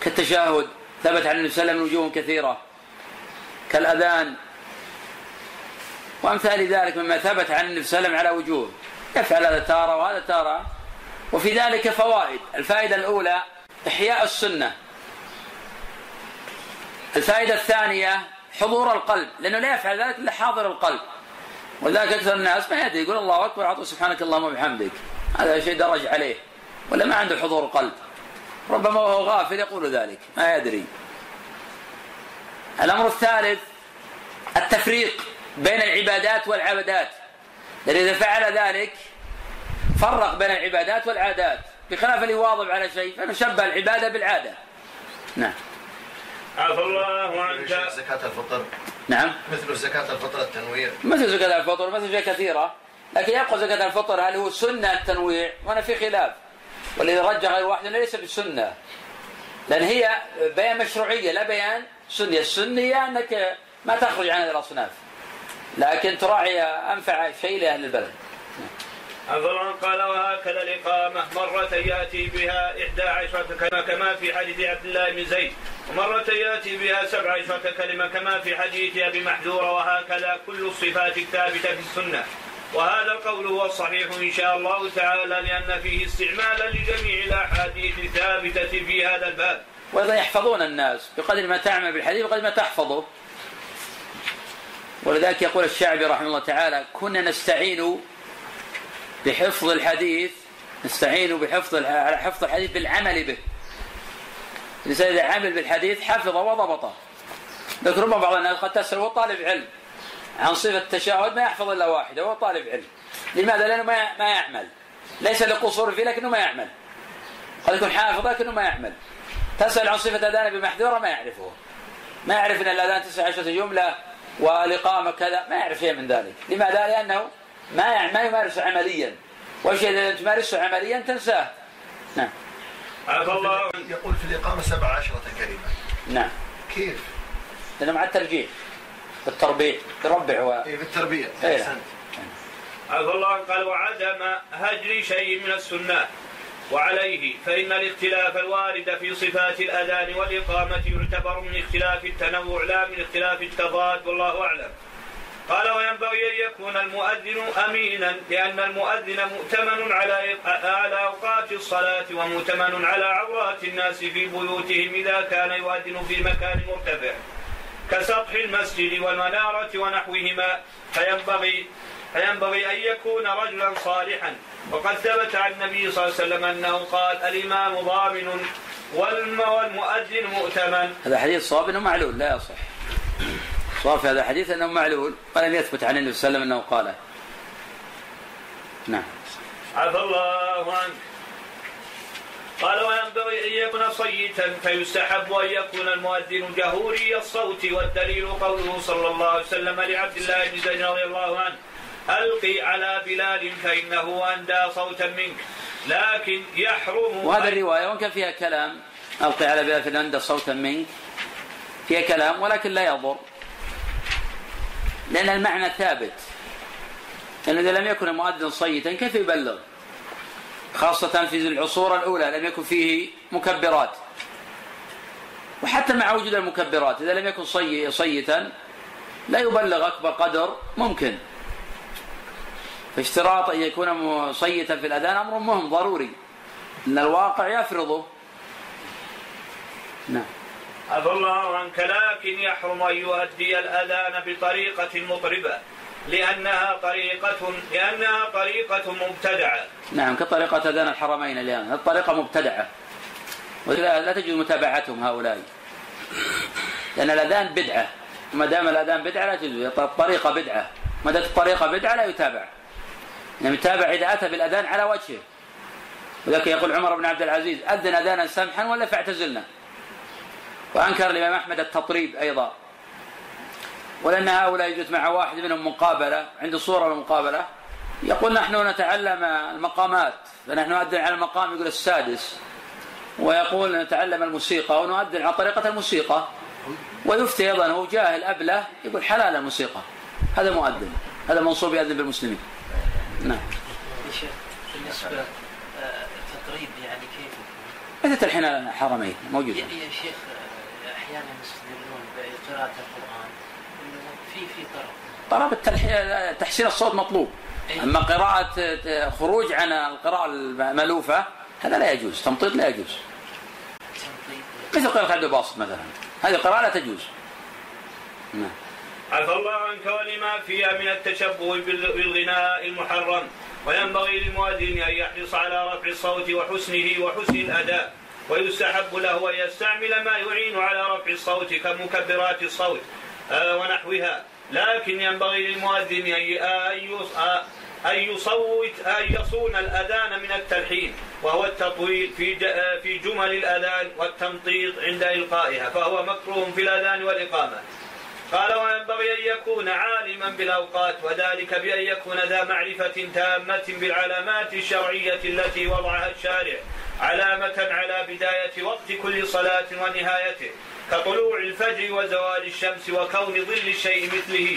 كالتشاهد ثبت عن النبي صلى الله عليه وسلم وجوه كثيرة. كالأذان وأمثال ذلك مما ثبت عن النبي صلى الله عليه وسلم على وجوه. يفعل هذا تارة وهذا تارة وفي ذلك فوائد. الفائدة الأولى إحياء السنة. الفائدة الثانية حضور القلب. لأنه لا يفعل ذلك إلا حاضر القلب. ولذلك أكثر الناس ما يدري يقول الله أكبر أعطوا سبحانك اللهم وبحمدك. هذا شيء درج عليه. ولا ما عنده حضور قلب ربما وهو غافل يقول ذلك. ما يدري. الأمر الثالث التفريق. بين العبادات والعبادات. لأن إذا فعل ذلك فرق بين العبادات والعادات. بخلاف اللي يواظب على شيء فإنه شبه العبادة بالعادة. نعم.
عفى الله عنك
زكاة الفطر.
نعم.
مثل زكاة الفطر التنوير
مثل زكاة الفطر مثل أشياء كثيرة. لكن يبقى زكاة الفطر هل هو سنة التنويع؟ وأنا في خلاف. والذي رجح غير واحد ليس بالسنة لأن هي بيان مشروعية لا بيان سنية. السنية أنك ما تخرج عن هذه الأصناف. لكن تراعي أنفع شيء لأهل البلد.
أفضل قال وهكذا الإقامة مرة يأتي بها إحدى عشرة كلمة كما في حديث عبد الله بن زيد. ومرة يأتي بها سبع عشرة كلمة كما في حديث أبي محذورة وهكذا كل الصفات الثابتة في السنة. وهذا القول هو الصحيح إن شاء الله تعالى لأن فيه استعمالا لجميع الأحاديث الثابتة في هذا الباب.
وأيضا يحفظون الناس بقدر ما تعمل بالحديث بقدر ما تحفظه. ولذلك يقول الشعبي رحمه الله تعالى كنا نستعين بحفظ الحديث نستعين بحفظ على حفظ الحديث بالعمل به. الإنسان إذا عمل بالحديث حفظه وضبطه. لكن ربما بعض الناس قد تسأل هو طالب علم؟ عن صفة التشهد ما يحفظ إلا واحدة هو طالب علم. لماذا؟ لأنه ما ما يعمل. ليس لقصور فيه لكنه ما يعمل. قد يكون حافظ لكنه ما يعمل. تسأل عن صفة أذان بمحذورة ما يعرفه. ما يعرف أن الأذان تسع عشرة جملة والإقامة كذا ما يعرف شيء من ذلك. لماذا؟ لأنه ما ما يمارس عمليا. والشيء الذي تمارسه عمليا تنساه. نعم.
عفى الله.
يقول في الإقامة سبع عشرة كلمة.
نعم.
كيف؟
لأنه مع الترجيح. بالتربيع يربع هو
إيه بالتربية
إيه.
أحسنت.
عفى الله. قال وعدم هجر شيء من السنة. وعليه فإن الاختلاف الوارد في صفات الأذان والإقامة يعتبر من اختلاف التنوع لا من اختلاف التضاد والله أعلم. قال وينبغي أن يكون المؤذن أمينا لأن المؤذن مؤتمن على على أوقات الصلاة ومؤتمن على عورات الناس في بيوتهم إذا كان يؤذن في مكان مرتفع. كسطح المسجد والمنارة ونحوهما فينبغي فينبغي أن يكون رجلا صالحا. وقد ثبت عن النبي صلى الله عليه وسلم أنه قال الإمام ضامن والمؤذن مؤتمن.
هذا حديث صواب إنه معلول لا يصح. صواب في هذا الحديث إنه معلول. ولم يثبت عن النبي صلى الله عليه وسلم أنه قاله نعم.
عفى الله عنك قال وينبغي أن يكون صيتا فيستحب أن يكون المؤذن جهوري الصوت والدليل قوله صلى الله عليه وسلم لعبد الله بن زيد رضي الله عنه. ألقي على بلال فإنه أندى صوتا منك لكن يحرم
وهذا الرواية وإن كان فيها كلام ألقي على بلال في عند صوتا منك فيها كلام ولكن لا يضر. لأن المعنى ثابت لأنه إذا لم يكن المؤذن صيتا كيف يبلغ؟ خاصة في العصور الأولى لم يكن فيه مكبرات. وحتى مع وجود المكبرات إذا لم يكن صي صيتا لا يبلغ أكبر قدر ممكن. فاشتراط أن يكون مصيتا في الأذان أمر مهم ضروري. أن الواقع يفرضه.
نعم. عفى الله عنك لكن يحرم أن يؤدي الأذان بطريقة مطربة لأنها طريقة لأنها طريقة مبتدعة.
نعم كطريقة أذان الحرمين الآن. الطريقة مبتدعة. لا تجوز متابعتهم هؤلاء. لأن الأذان بدعة. ما دام الأذان بدعة لا تجوز. الطريقة بدعة. ما دامت الطريقة بدعة لا يتابع. يعني يتابع إذا أتى بالأذان على وجهه. ولكن يقول عمر بن عبد العزيز أذن أذانا سمحا ولا فاعتزلنا؟ وأنكر الإمام أحمد التطريب أيضا. ولأن هؤلاء يجوز مع واحد منهم مقابلة عنده صورة المقابلة يقول نحن نتعلم المقامات فنحن نؤذن على المقام يقول السادس. ويقول نتعلم الموسيقى ونؤذن على طريقة الموسيقى. ويفتي أيضا هو جاهل أبله يقول حلال الموسيقى. هذا مؤذن هذا منصوب يؤذن بالمسلمين. نعم. بالنسبة
التطريب يعني كيف؟
مثل تلحين الحرمين موجود
يا شيخ أحيانا يستدلون بقراءة القرآن في في طرب
طرب تحسين الصوت مطلوب. إيه. أما قراءة خروج عن القراءة المألوفة هذا لا يجوز تمطيط لا يجوز. مثل قراءة عبد الباسط مثلا هذه القراءة لا تجوز.
نعم. عفى الله عنك ولما فيها من التشبه بالغناء المحرم وينبغي للمؤذن أن يحرص على رفع الصوت وحسنه وحسن الأداء ويستحب له أن يستعمل ما يعين على رفع الصوت كمكبرات الصوت آه، ونحوها. لكن ينبغي للمؤذن أن يصوت أن يصون الأذان من التلحين وهو التطويل في في جمل الأذان والتمطيط عند إلقائها فهو مكروه في الأذان والإقامة. قال وينبغي أن يكون عالما بالأوقات وذلك بأن يكون ذا معرفة تامة بالعلامات الشرعية التي وضعها الشارع علامة على بداية وقت كل صلاة ونهايته كطلوع الفجر وزوال الشمس وكون ظل الشيء مثله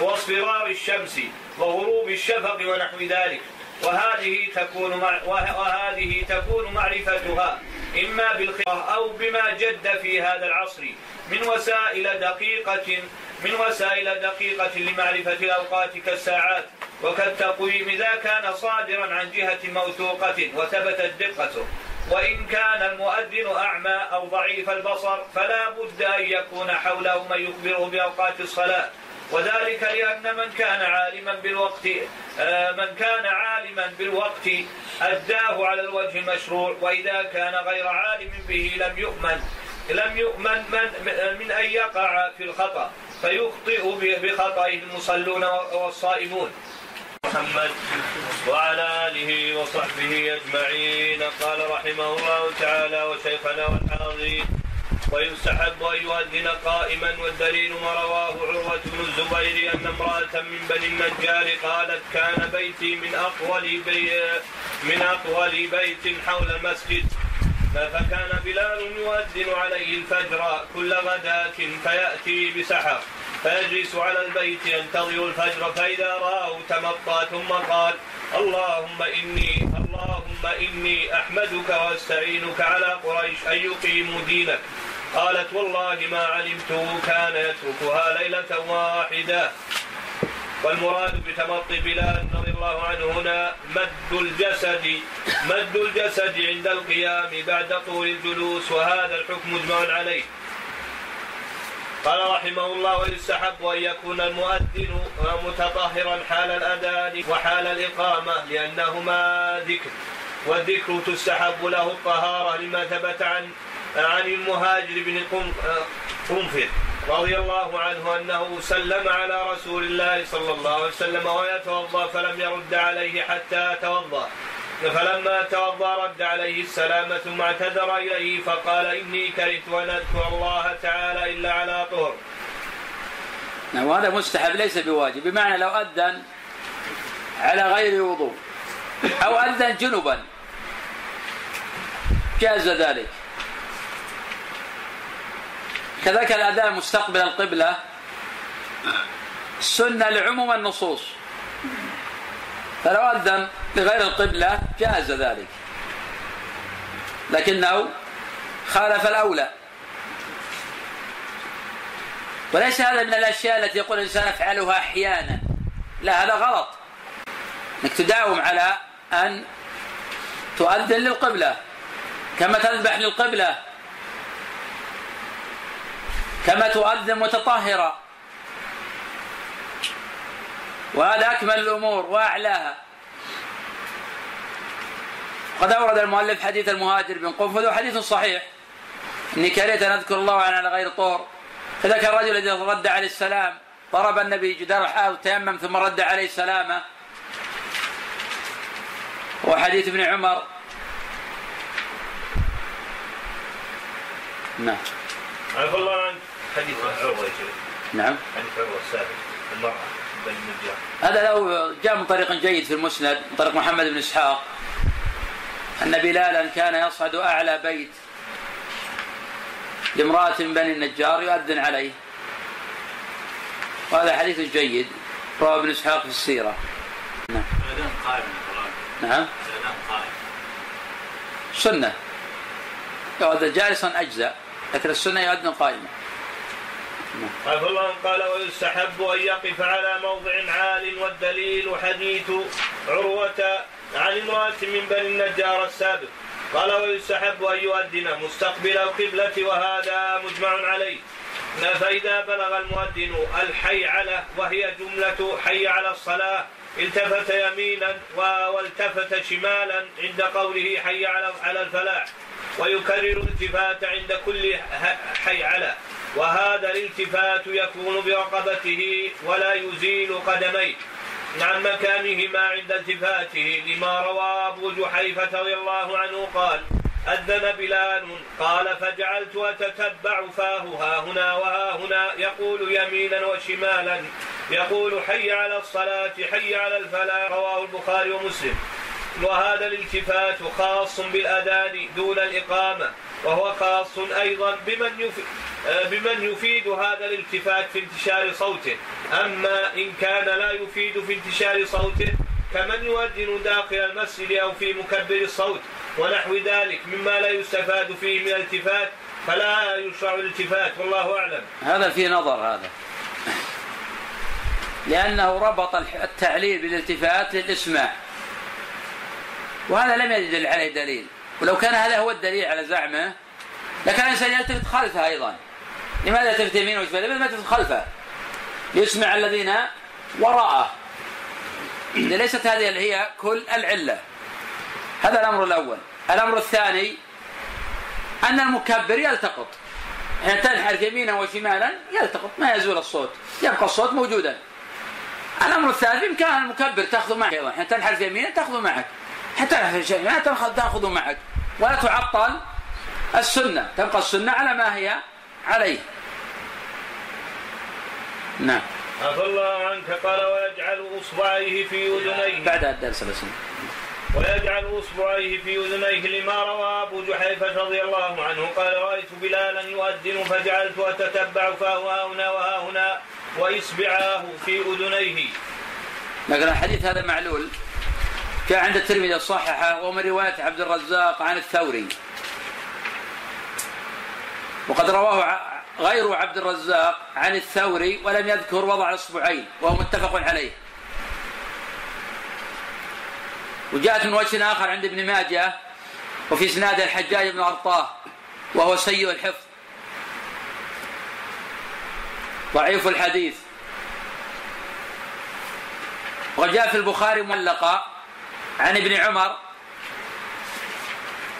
واصفرار الشمس وغروب الشفق ونحو ذلك. وهذه تكون وهذه تكون معرفتها إما بالخبره أو بما جد في هذا العصر. من وسائل دقيقة من وسائل دقيقة لمعرفة الأوقات كالساعات وكالتقويم إذا كان صادرا عن جهة موثوقة وثبتت دقته. وإن كان المؤذن أعمى أو ضعيف البصر فلا بد أن يكون حوله من يخبره بأوقات الصلاة. وذلك لأن من كان عالما بالوقت آه، من كان عالما بالوقت أداه على الوجه المشروع وإذا كان غير عالم به لم يؤمن. لم يؤمن من, من أن يقع في الخطأ فيخطئ بخطئه المصلون والصائمون. محمد وعلى آله وصحبه أجمعين. قال رحمه الله تعالى وشيخنا والحاضرين ويستحب أن يؤذن قائما والدليل ما رواه عروة بن الزبير أن امرأة من بني النجار قالت كان بيتي من أطول بي من أطول بيت حول المسجد فكان بلال يؤذن عليه الفجر كل غداة فيأتي بسحر فيجلس على البيت ينتظر الفجر فإذا رآه تمطى ثم قال اللهم إني اللهم إني أحمدك وأستعينك على قريش أن يقيموا دينك. قالت والله ما علمته كان يتركها ليلة واحدة. والمراد بتمطي بلال رضي الله عنه هنا مد الجسد مد الجسد عند القيام بعد طول الجلوس وهذا الحكم مجمع عليه. قال رحمه الله ويستحب أن يكون المؤذن متطهرا حال الأذان وحال الإقامة لأنهما ذكر والذكر تستحب له الطهارة لما ثبت عن عن المهاجر بن قنفذ رضي الله عنه أنه سلم على رسول الله صلى الله عليه وسلم ويتوضأ فلم يرد عليه حتى توضأ فلما توضأ رد عليه السلام ثم اعتذر إليه فقال إني كرهت أن أذكر الله تعالى إلا على طهر.
نعم وهذا مستحب ليس بواجب بمعنى لو أذن على غير وضوء أو أذن جنبا جاز ذلك كذلك الأذان مستقبل القبلة. سنة لعموم النصوص. فلو أذن لغير القبلة جاز ذلك. لكنه خالف الأولى. وليس هذا من الأشياء التي يقول الإنسان افعلها أحيانا. لا هذا غلط. إنك تداوم على أن تؤذن للقبلة. كما تذبح للقبلة. كما تؤذن متطهرا وهذا أكمل الأمور وأعلاها. قد أورد المؤلف حديث المهاجر بن قنفذ وحديث صحيح. إني كرهت أن أذكر الله على غير طور. فذاك الرجل الذي رد عليه السلام ضرب النبي جدار الحائط تيمم ثم رد عليه السلامه وحديث ابن عمر.
نعم. عفى الله عنك. حديث عروة
نعم.
حديث عروة السابق المرأة بن النجار
هذا لو جاء من طريق جيد في المسند من طريق محمد بن إسحاق. أن بلالا كان يصعد أعلى بيت لامرأة بني النجار يؤذن عليه. وهذا حديث جيد رواه ابن إسحاق في السيرة.
نعم. قائم
نعم. قائم. سنة. يؤذن جالسا أجزاء لكن السنة يؤذن قائما.
قال الله قال ويستحب أن يقف على موضع عال والدليل حديث عروة عن امراه من بني النجار السابق. قال ويستحب أن يؤذن مستقبل القبلة وهذا مجمع عليه. فإذا بلغ المؤذن الحي على وهي جملة حي على الصلاة التفت يمينا والتفت شمالا عند قوله حي على على الفلاح. ويكرر الالتفات عند كل حي على. وهذا الالتفات يكون برقبته ولا يزيل قدميه. عن مكانهما عند التفاته لما روى أبو جحيفة رضي الله عنه قال أذن بلال قال فجعلت أتتبع فاه ها هنا وها هنا يقول يمينا وشمالا يقول حي على الصلاة حي على الفلاح رواه البخاري ومسلم. وهذا الالتفات خاص بالأذان دون الإقامة. وهو خاص أيضا بمن يفيد بمن يفيد هذا الالتفات في انتشار صوته. أما إن كان لا يفيد في انتشار صوته كمن يؤذن داخل المسجد أو في مكبر الصوت ونحو ذلك مما لا يستفاد فيه من الالتفات فلا يشرع الالتفات والله أعلم.
هذا في نظر هذا. لأنه ربط التعليل بالالتفات للإسماع. وهذا لم يدل عليه دليل. ولو كان هذا هو الدليل على زعمه لكان الإنسان يلتفت خلفه أيضا. لماذا يلتفت يمين وشمال؟ لماذا ما تلتفت خلفه؟ ليسمع الذين وراءه. ليست هذه هي كل العلة. هذا الأمر الأول. الأمر الثاني أن المكبر يلتقط. يعني تنحرف يمينا وشمالا يلتقط. ما يزول الصوت. يبقى الصوت موجودا. الأمر الثالث بامكان المكبر تاخذه معك أيضا. حين تنحرف يمينا تاخذه معك. حتى شمالا تاخذه معك. ولا تعطل السنة. تبقى السنة على ما هي عليه. نعم.
عفى الله عنك قال ويجعل أصبعيه في أذنيه.
بعد الدرس الاسم
ويجعل أصبعيه في أذنيه لما روى أبو جحيفة رضي الله عنه. قال رأيت بلالا يؤذن فجعلت أتتبع فاه ها هنا وها هنا وإصبعاه في أذنيه.
لكن الحديث هذا معلول. جاء عند الترمذي صححه ومن رواية عبد الرزاق عن الثوري. وقد رواه غير عبد الرزاق عن الثوري ولم يذكر وضع الأصبعين وهو متفق عليه. وجاءت من وجه آخر عند ابن ماجه وفي إسناد الحجاج بن أرطاه وهو سيء الحفظ ضعيف الحديث وجاء في البخاري معلقا عن ابن عمر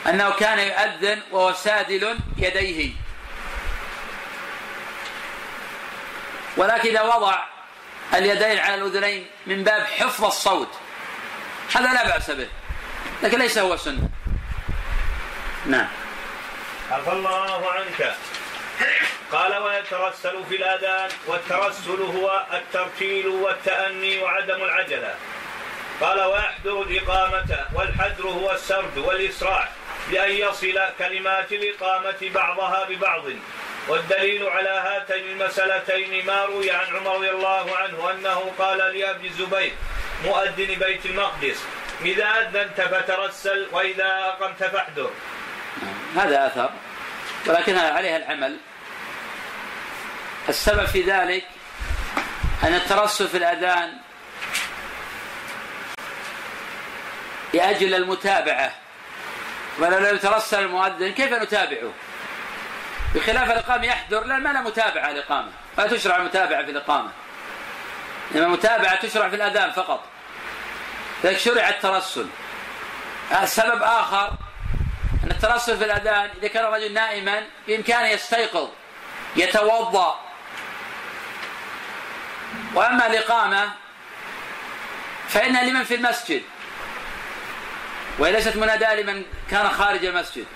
أنه كان يؤذن وهو سادل يديه. ولكن إذا وضع اليدين على الأذنين من باب حفظ الصوت هذا لا بأس به لكن ليس هو سنة. نعم.
عفى الله عنك. قال ويترسل في الأذان والترسل هو الترتيل والتأني وعدم العجلة. قال ويحضر الإقامة والحدر هو السرد والإسراع بأن يصل كلمات الإقامة بعضها ببعض. والدليل على هاتين المسألتين ما روي عن عمر رضي الله عنه أنه قال لأبي الزبير مؤذن بيت المقدس إذا أذنت فترسل وإذا أقمت فاحذر.
هذا أثر ولكن عليها العمل. السبب في ذلك أن الترسل في الأذان لأجل المتابعة. ولو لم يترسل المؤذن كيف نتابعه؟ بخلاف الإقامة يحضر لأن ما لا متابعة الإقامة لا تشرع المتابعة في الإقامة. إنما المتابعة تشرع في الأذان فقط. لذلك شرع الترسل. السبب آخر أن الترسل في الأذان إذا كان الرجل نائما بإمكانه يستيقظ يتوضأ. وأما الإقامة فإنها لمن في المسجد. وهي ليست مناداة لمن كان خارج المسجد.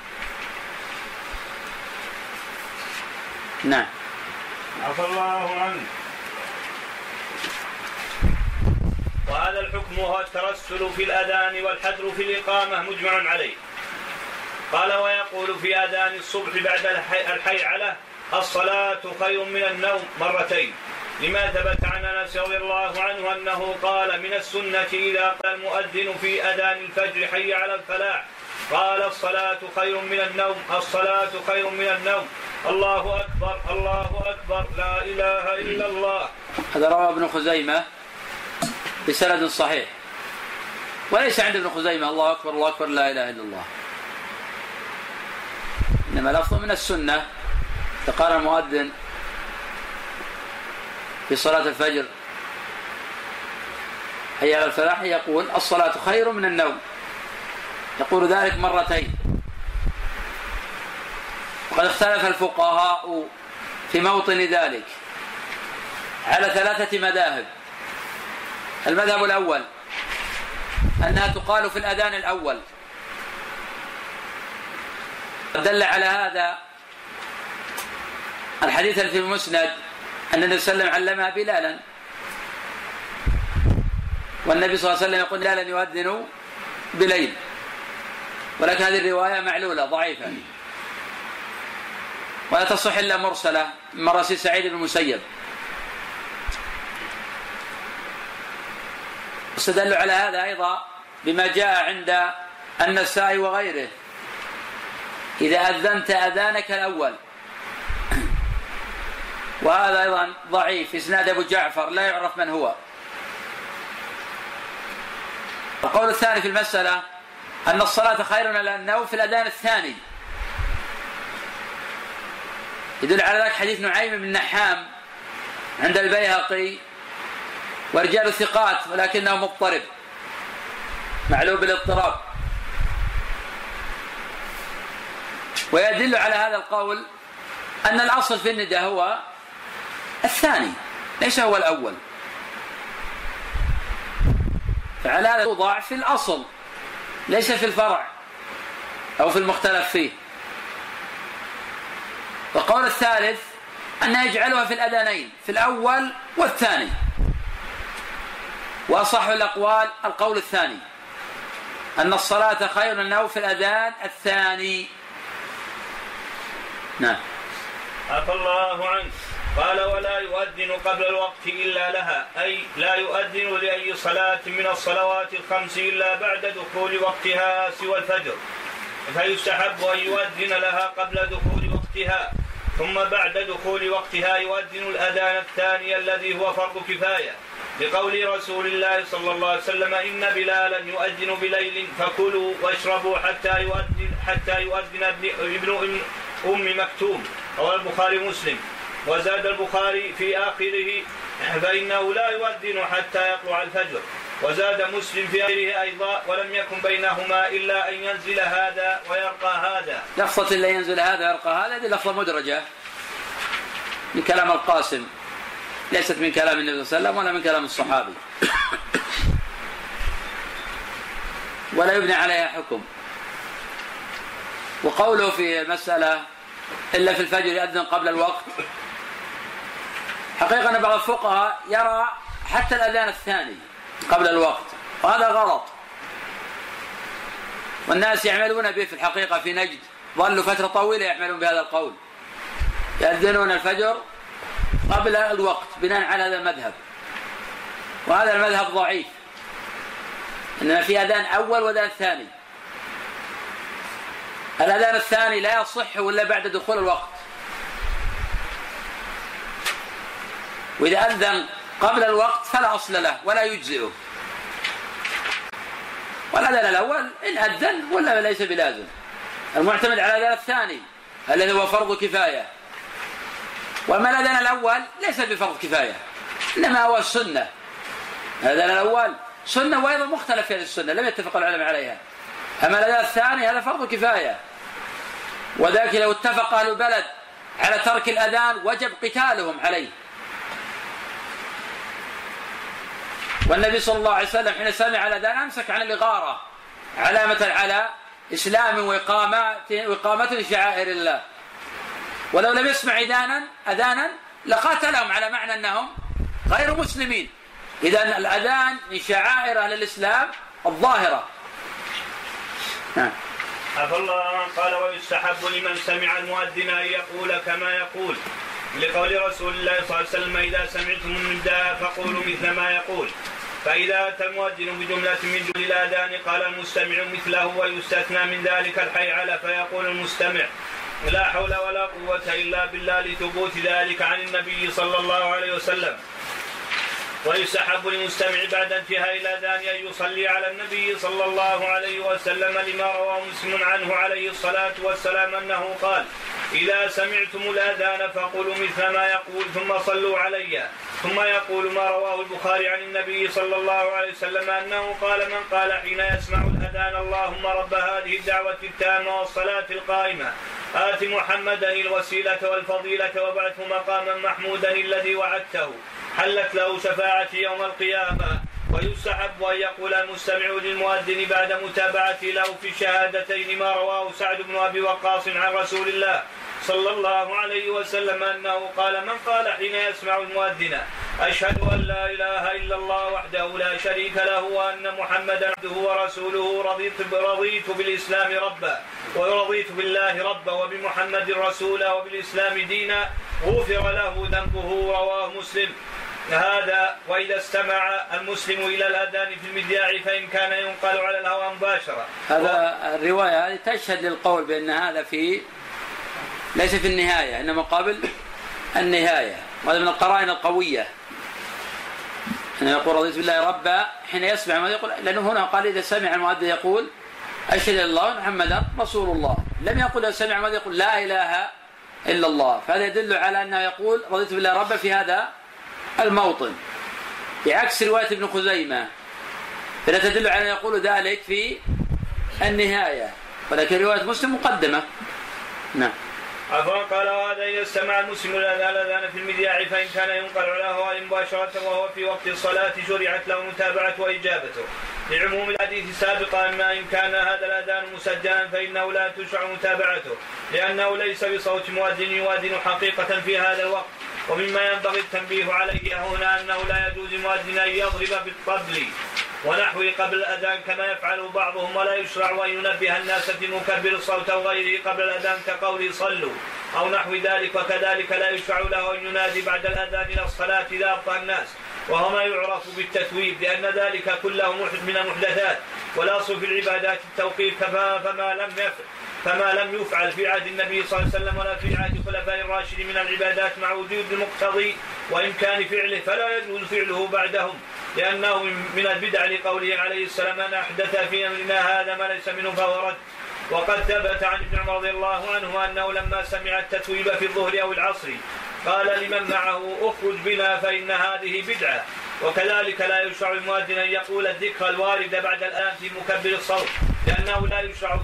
نعم.
عفى الله عنه. وهذا الحكم هو الترسل في الأذان والحذر في الإقامة مجمع عليه. قال ويقول في أذان الصبح بعد الحي على الصلاة خير من النوم مرتين. لما ثبت عن انس رضي الله عنه أنه قال من السنة إذا قال المؤذن في أذان الفجر حي على الفلاح؟ قال الصلاة خير من النوم الصلاة خير من النوم. الله أكبر الله أكبر. لا إله إلا الله.
هذا رواه ابن خزيمة بسند صحيح. وليس عند ابن خزيمة. الله أكبر الله أكبر لا إله إلا الله. إنما لفظ من السنة فقال المؤذن في صلاة الفجر. حي على الفلاح يقول الصلاة خير من النوم. يقول ذلك مرتين. وقد اختلف الفقهاء في موطن ذلك على ثلاثة مذاهب. المذهب الأول أنها تقال في الأذان الأول. دل على هذا الحديث في المسند أن النبي صلى الله عليه وسلم علمها بلالا. والنبي صلى الله عليه وسلم يقول بلالا يؤذن بليل. ولكن هذه الرواية معلولة ضعيفة. ولا تصح إلا مرسلة من مراسيل سعيد بن المسيب. استدلوا على هذا أيضا بما جاء عند النسائي وغيره. إذا أذنت أذانك الأول. وهذا أيضا ضعيف. إسناد أبو جعفر لا يعرف من هو. القول الثاني في المسألة أن الصلاة خير من النوم في الأذان الثاني. يدل على ذلك حديث نعيم بن نحام عند البيهقي ورجال ثقات ولكنه مضطرب. معلوم بالاضطراب. ويدل على هذا القول أن الأصل في النداء هو الثاني ليس هو الأول؟ فعلى هذا يوضع في الأصل ليس في الفرع أو في المختلف فيه. والقول الثالث أن يجعلها في الأذانين في الأول والثاني. وأصح الأقوال القول الثاني أن الصلاة خير أنه في الأذان الثاني. نعم.
عفى الله عنك. قال ولا يؤذن قبل الوقت إلا لها أي لا يؤذن لأي صلاة من الصلوات الخمس إلا بعد دخول وقتها سوى الفجر. فيستحب أن يؤذن لها قبل دخول وقتها ثم بعد دخول وقتها يؤذن الأذان الثاني الذي هو فرض كفاية. لقول رسول الله صلى الله عليه وسلم إن بلالا يؤذن بليل فكلوا واشربوا حتى يؤذن حتى يؤذن ابن أم مكتوم. رواه البخاري ومسلم. وزاد البخاري في آخره فإنه لا يؤذن حتى يطلع الفجر. وزاد مسلم في آخره أيضا ولم يكن بينهما إلا أن ينزل هذا ويرقى هذا.
لفظة إلا ينزل هذا ويرقى هذا هذه لفظة مدرجة. من كلام القاسم. ليست من كلام النبي صلى الله عليه وسلم ولا من كلام الصحابي. ولا يبنى عليها حكم. وقوله في المسألة إلا في الفجر يأذن قبل الوقت. حقيقة أن بعض الفقهاء يرى حتى الأذان الثاني قبل الوقت وهذا غلط. والناس يعملون به في الحقيقة في نجد ظلوا فترة طويلة يعملون بهذا القول. يأذنون الفجر قبل الوقت بناء على هذا المذهب. وهذا المذهب ضعيف. إنما في أذان أول وأذان ثاني. الأذان الثاني لا يصح إلا بعد دخول الوقت. وإذا أذن قبل الوقت فلا أصل له ولا يجزئه. والأذان الأول إن أذن ولا ليس بلازم. المعتمد على الأذان الثاني الذي هو فرض كفاية. وأما الأذان الأول ليس بفرض كفاية إنما هو السنة الأذان الأول سنة وأيضا مختلف في هذه السنة لم يتفق العلماء عليها. أما الأذان الثاني هذا فرض كفاية. وذلك لو اتفق أهل البلد على ترك الأذان وجب قتالهم عليه. والنبي صلى الله عليه وسلم حين سمع الأذان أمسك عن الإغارة علامة على إسلام وإقامة لشعائر الله. ولو لم يسمع أذانا أذانا لقاتلهم على معنى أنهم غير مسلمين. إذا الأذان من شعائر أهل الإسلام الظاهرة.
نعم. عفى الله قال ويستحب لمن سمع المؤذن أن يقول كما يقول لقول رسول الله صلى الله عليه وسلم إذا سمعتم النداء فقولوا مثل ما يقول. فإذا أتى المؤذن بجملة من جمل الآذان قال المستمع مثله ويستثنى من ذلك الحي على فيقول المستمع لا حول ولا قوة إلا بالله لثبوت ذلك عن النبي صلى الله عليه وسلم. ويستحب للمستمع بعد انتهاء الأذان أن يصلي على النبي صلى الله عليه وسلم لما رواه مسلم عنه عليه الصلاة والسلام أنه قال إذا سمعتم الأذان فقولوا مثل ما يقول ثم صلوا علي. ثم يقول ما رواه البخاري عن النبي صلى الله عليه وسلم أنه قال من قال حين يسمع الأذان اللهم رب هذه الدعوة التامة والصلاة القائمة. آت محمدا الوسيلة والفضيلة وابعثه مقاما محمودا الذي وعدته. حلت له شفاعتي يوم القيامة ويستحب أن يقول المستمع للمؤذن بعد متابعته له في الشهادتين ما رواه سعد بن أبي وقاص عن رسول الله. صلى الله عليه وسلم أنه قال من قال حين يسمع المؤذن أشهد أن لا إله إلا الله وحده لا شريك له وأن محمدا عبده ورسوله رضيت رضيت بالإسلام ربا ورضيت بالله ربا وبمحمد رسولا وبالإسلام دينا غفر له ذنبه رواه مسلم هذا وإذا استمع المسلم إلى الأذان في المذياع فإن كان ينقل على الهواء مباشرة
هذا الرواية هذه تشهد للقول بأن هذا في ليس في النهاية إنما قبل النهاية. وهذا من القرائن القوية. أنه يقول رضيت بالله ربا حين يسمع ما يقول لأنه هنا قال إذا سمع المؤذن يقول أشهد أن الله محمدا رسول الله. لم يقل إذا سمع المؤذن يقول لا إله إلا الله. فهذا يدل على أنه يقول رضيت بالله ربا في هذا الموطن. بعكس رواية ابن خزيمة فلا تدل على أن يقول ذلك في النهاية. ولكن رواية مسلم مقدمة. نعم.
عفوا قال وهذا إذا استمع المسلم الاذان في المذياع فإن كان ينقل على هواء مباشرة وهو في وقت الصلاة شرعت له متابعته وإجابته. لعموم الحديث السابق اما إن كان هذا الأذان مسجلا فإنه لا تشرع متابعته لأنه ليس بصوت مؤذن يؤذن حقيقة في هذا الوقت. ومما ينبغي التنبيه عليه هنا أنه لا يجوز مؤذن أن يضرب بالطبل. ونحوه قبل الأذان كما يفعل بعضهم ولا يشرع أن ينبه الناس في الصوت أو غيره قبل الأذان كقول صلوا أو نحو ذلك وكذلك لا يشرع له أن ينادي بعد الأذان إلى الصلاة إذا أبطأ الناس وهو ما يعرف بالتثويب لأن ذلك كله من المحدثات والأصل في العبادات التوقيف فما لم يفعل فما لم يفعل في عهد النبي صلى الله عليه وسلم ولا في عهد الخلفاء الراشدين من العبادات مع وجود المقتضي وإمكان فعله فلا يجوز فعله بعدهم لأنه من البدع لقوله عليه السلام من أحدث في أمرنا هذا ما ليس منه فهو رد وقد ثبت عن ابن عمر رضي الله عنه أنه لما سمع التتويب في الظهر أو العصر قال لمن معه اخرج بنا فإن هذه بدعة وكذلك لا يشرع المؤذن أن يقول الذكر الوارد بعد الآن في مكبر الصوت لأنه لا يشرع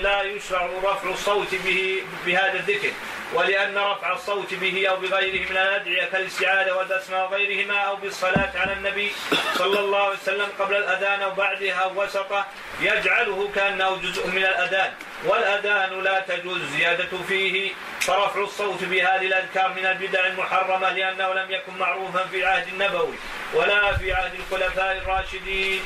لا يشرع رفع الصوت به بهذا الذكر. ولأن رفع الصوت به أو بغيره من الأدعية كالاستعاذة والبسمة وغيرهما أو بالصلاة على النبي صلى الله عليه وسلم قبل الأذان أو بعدها أو وسطه يجعله كأنه جزء من الأذان. والأذان لا تجوز زيادة فيه. فرفع الصوت بهذه الأذكار من البدع المحرمة لأنه لم يكن معروفا في العهد النبوي ولا في عهد الخلفاء الراشدين.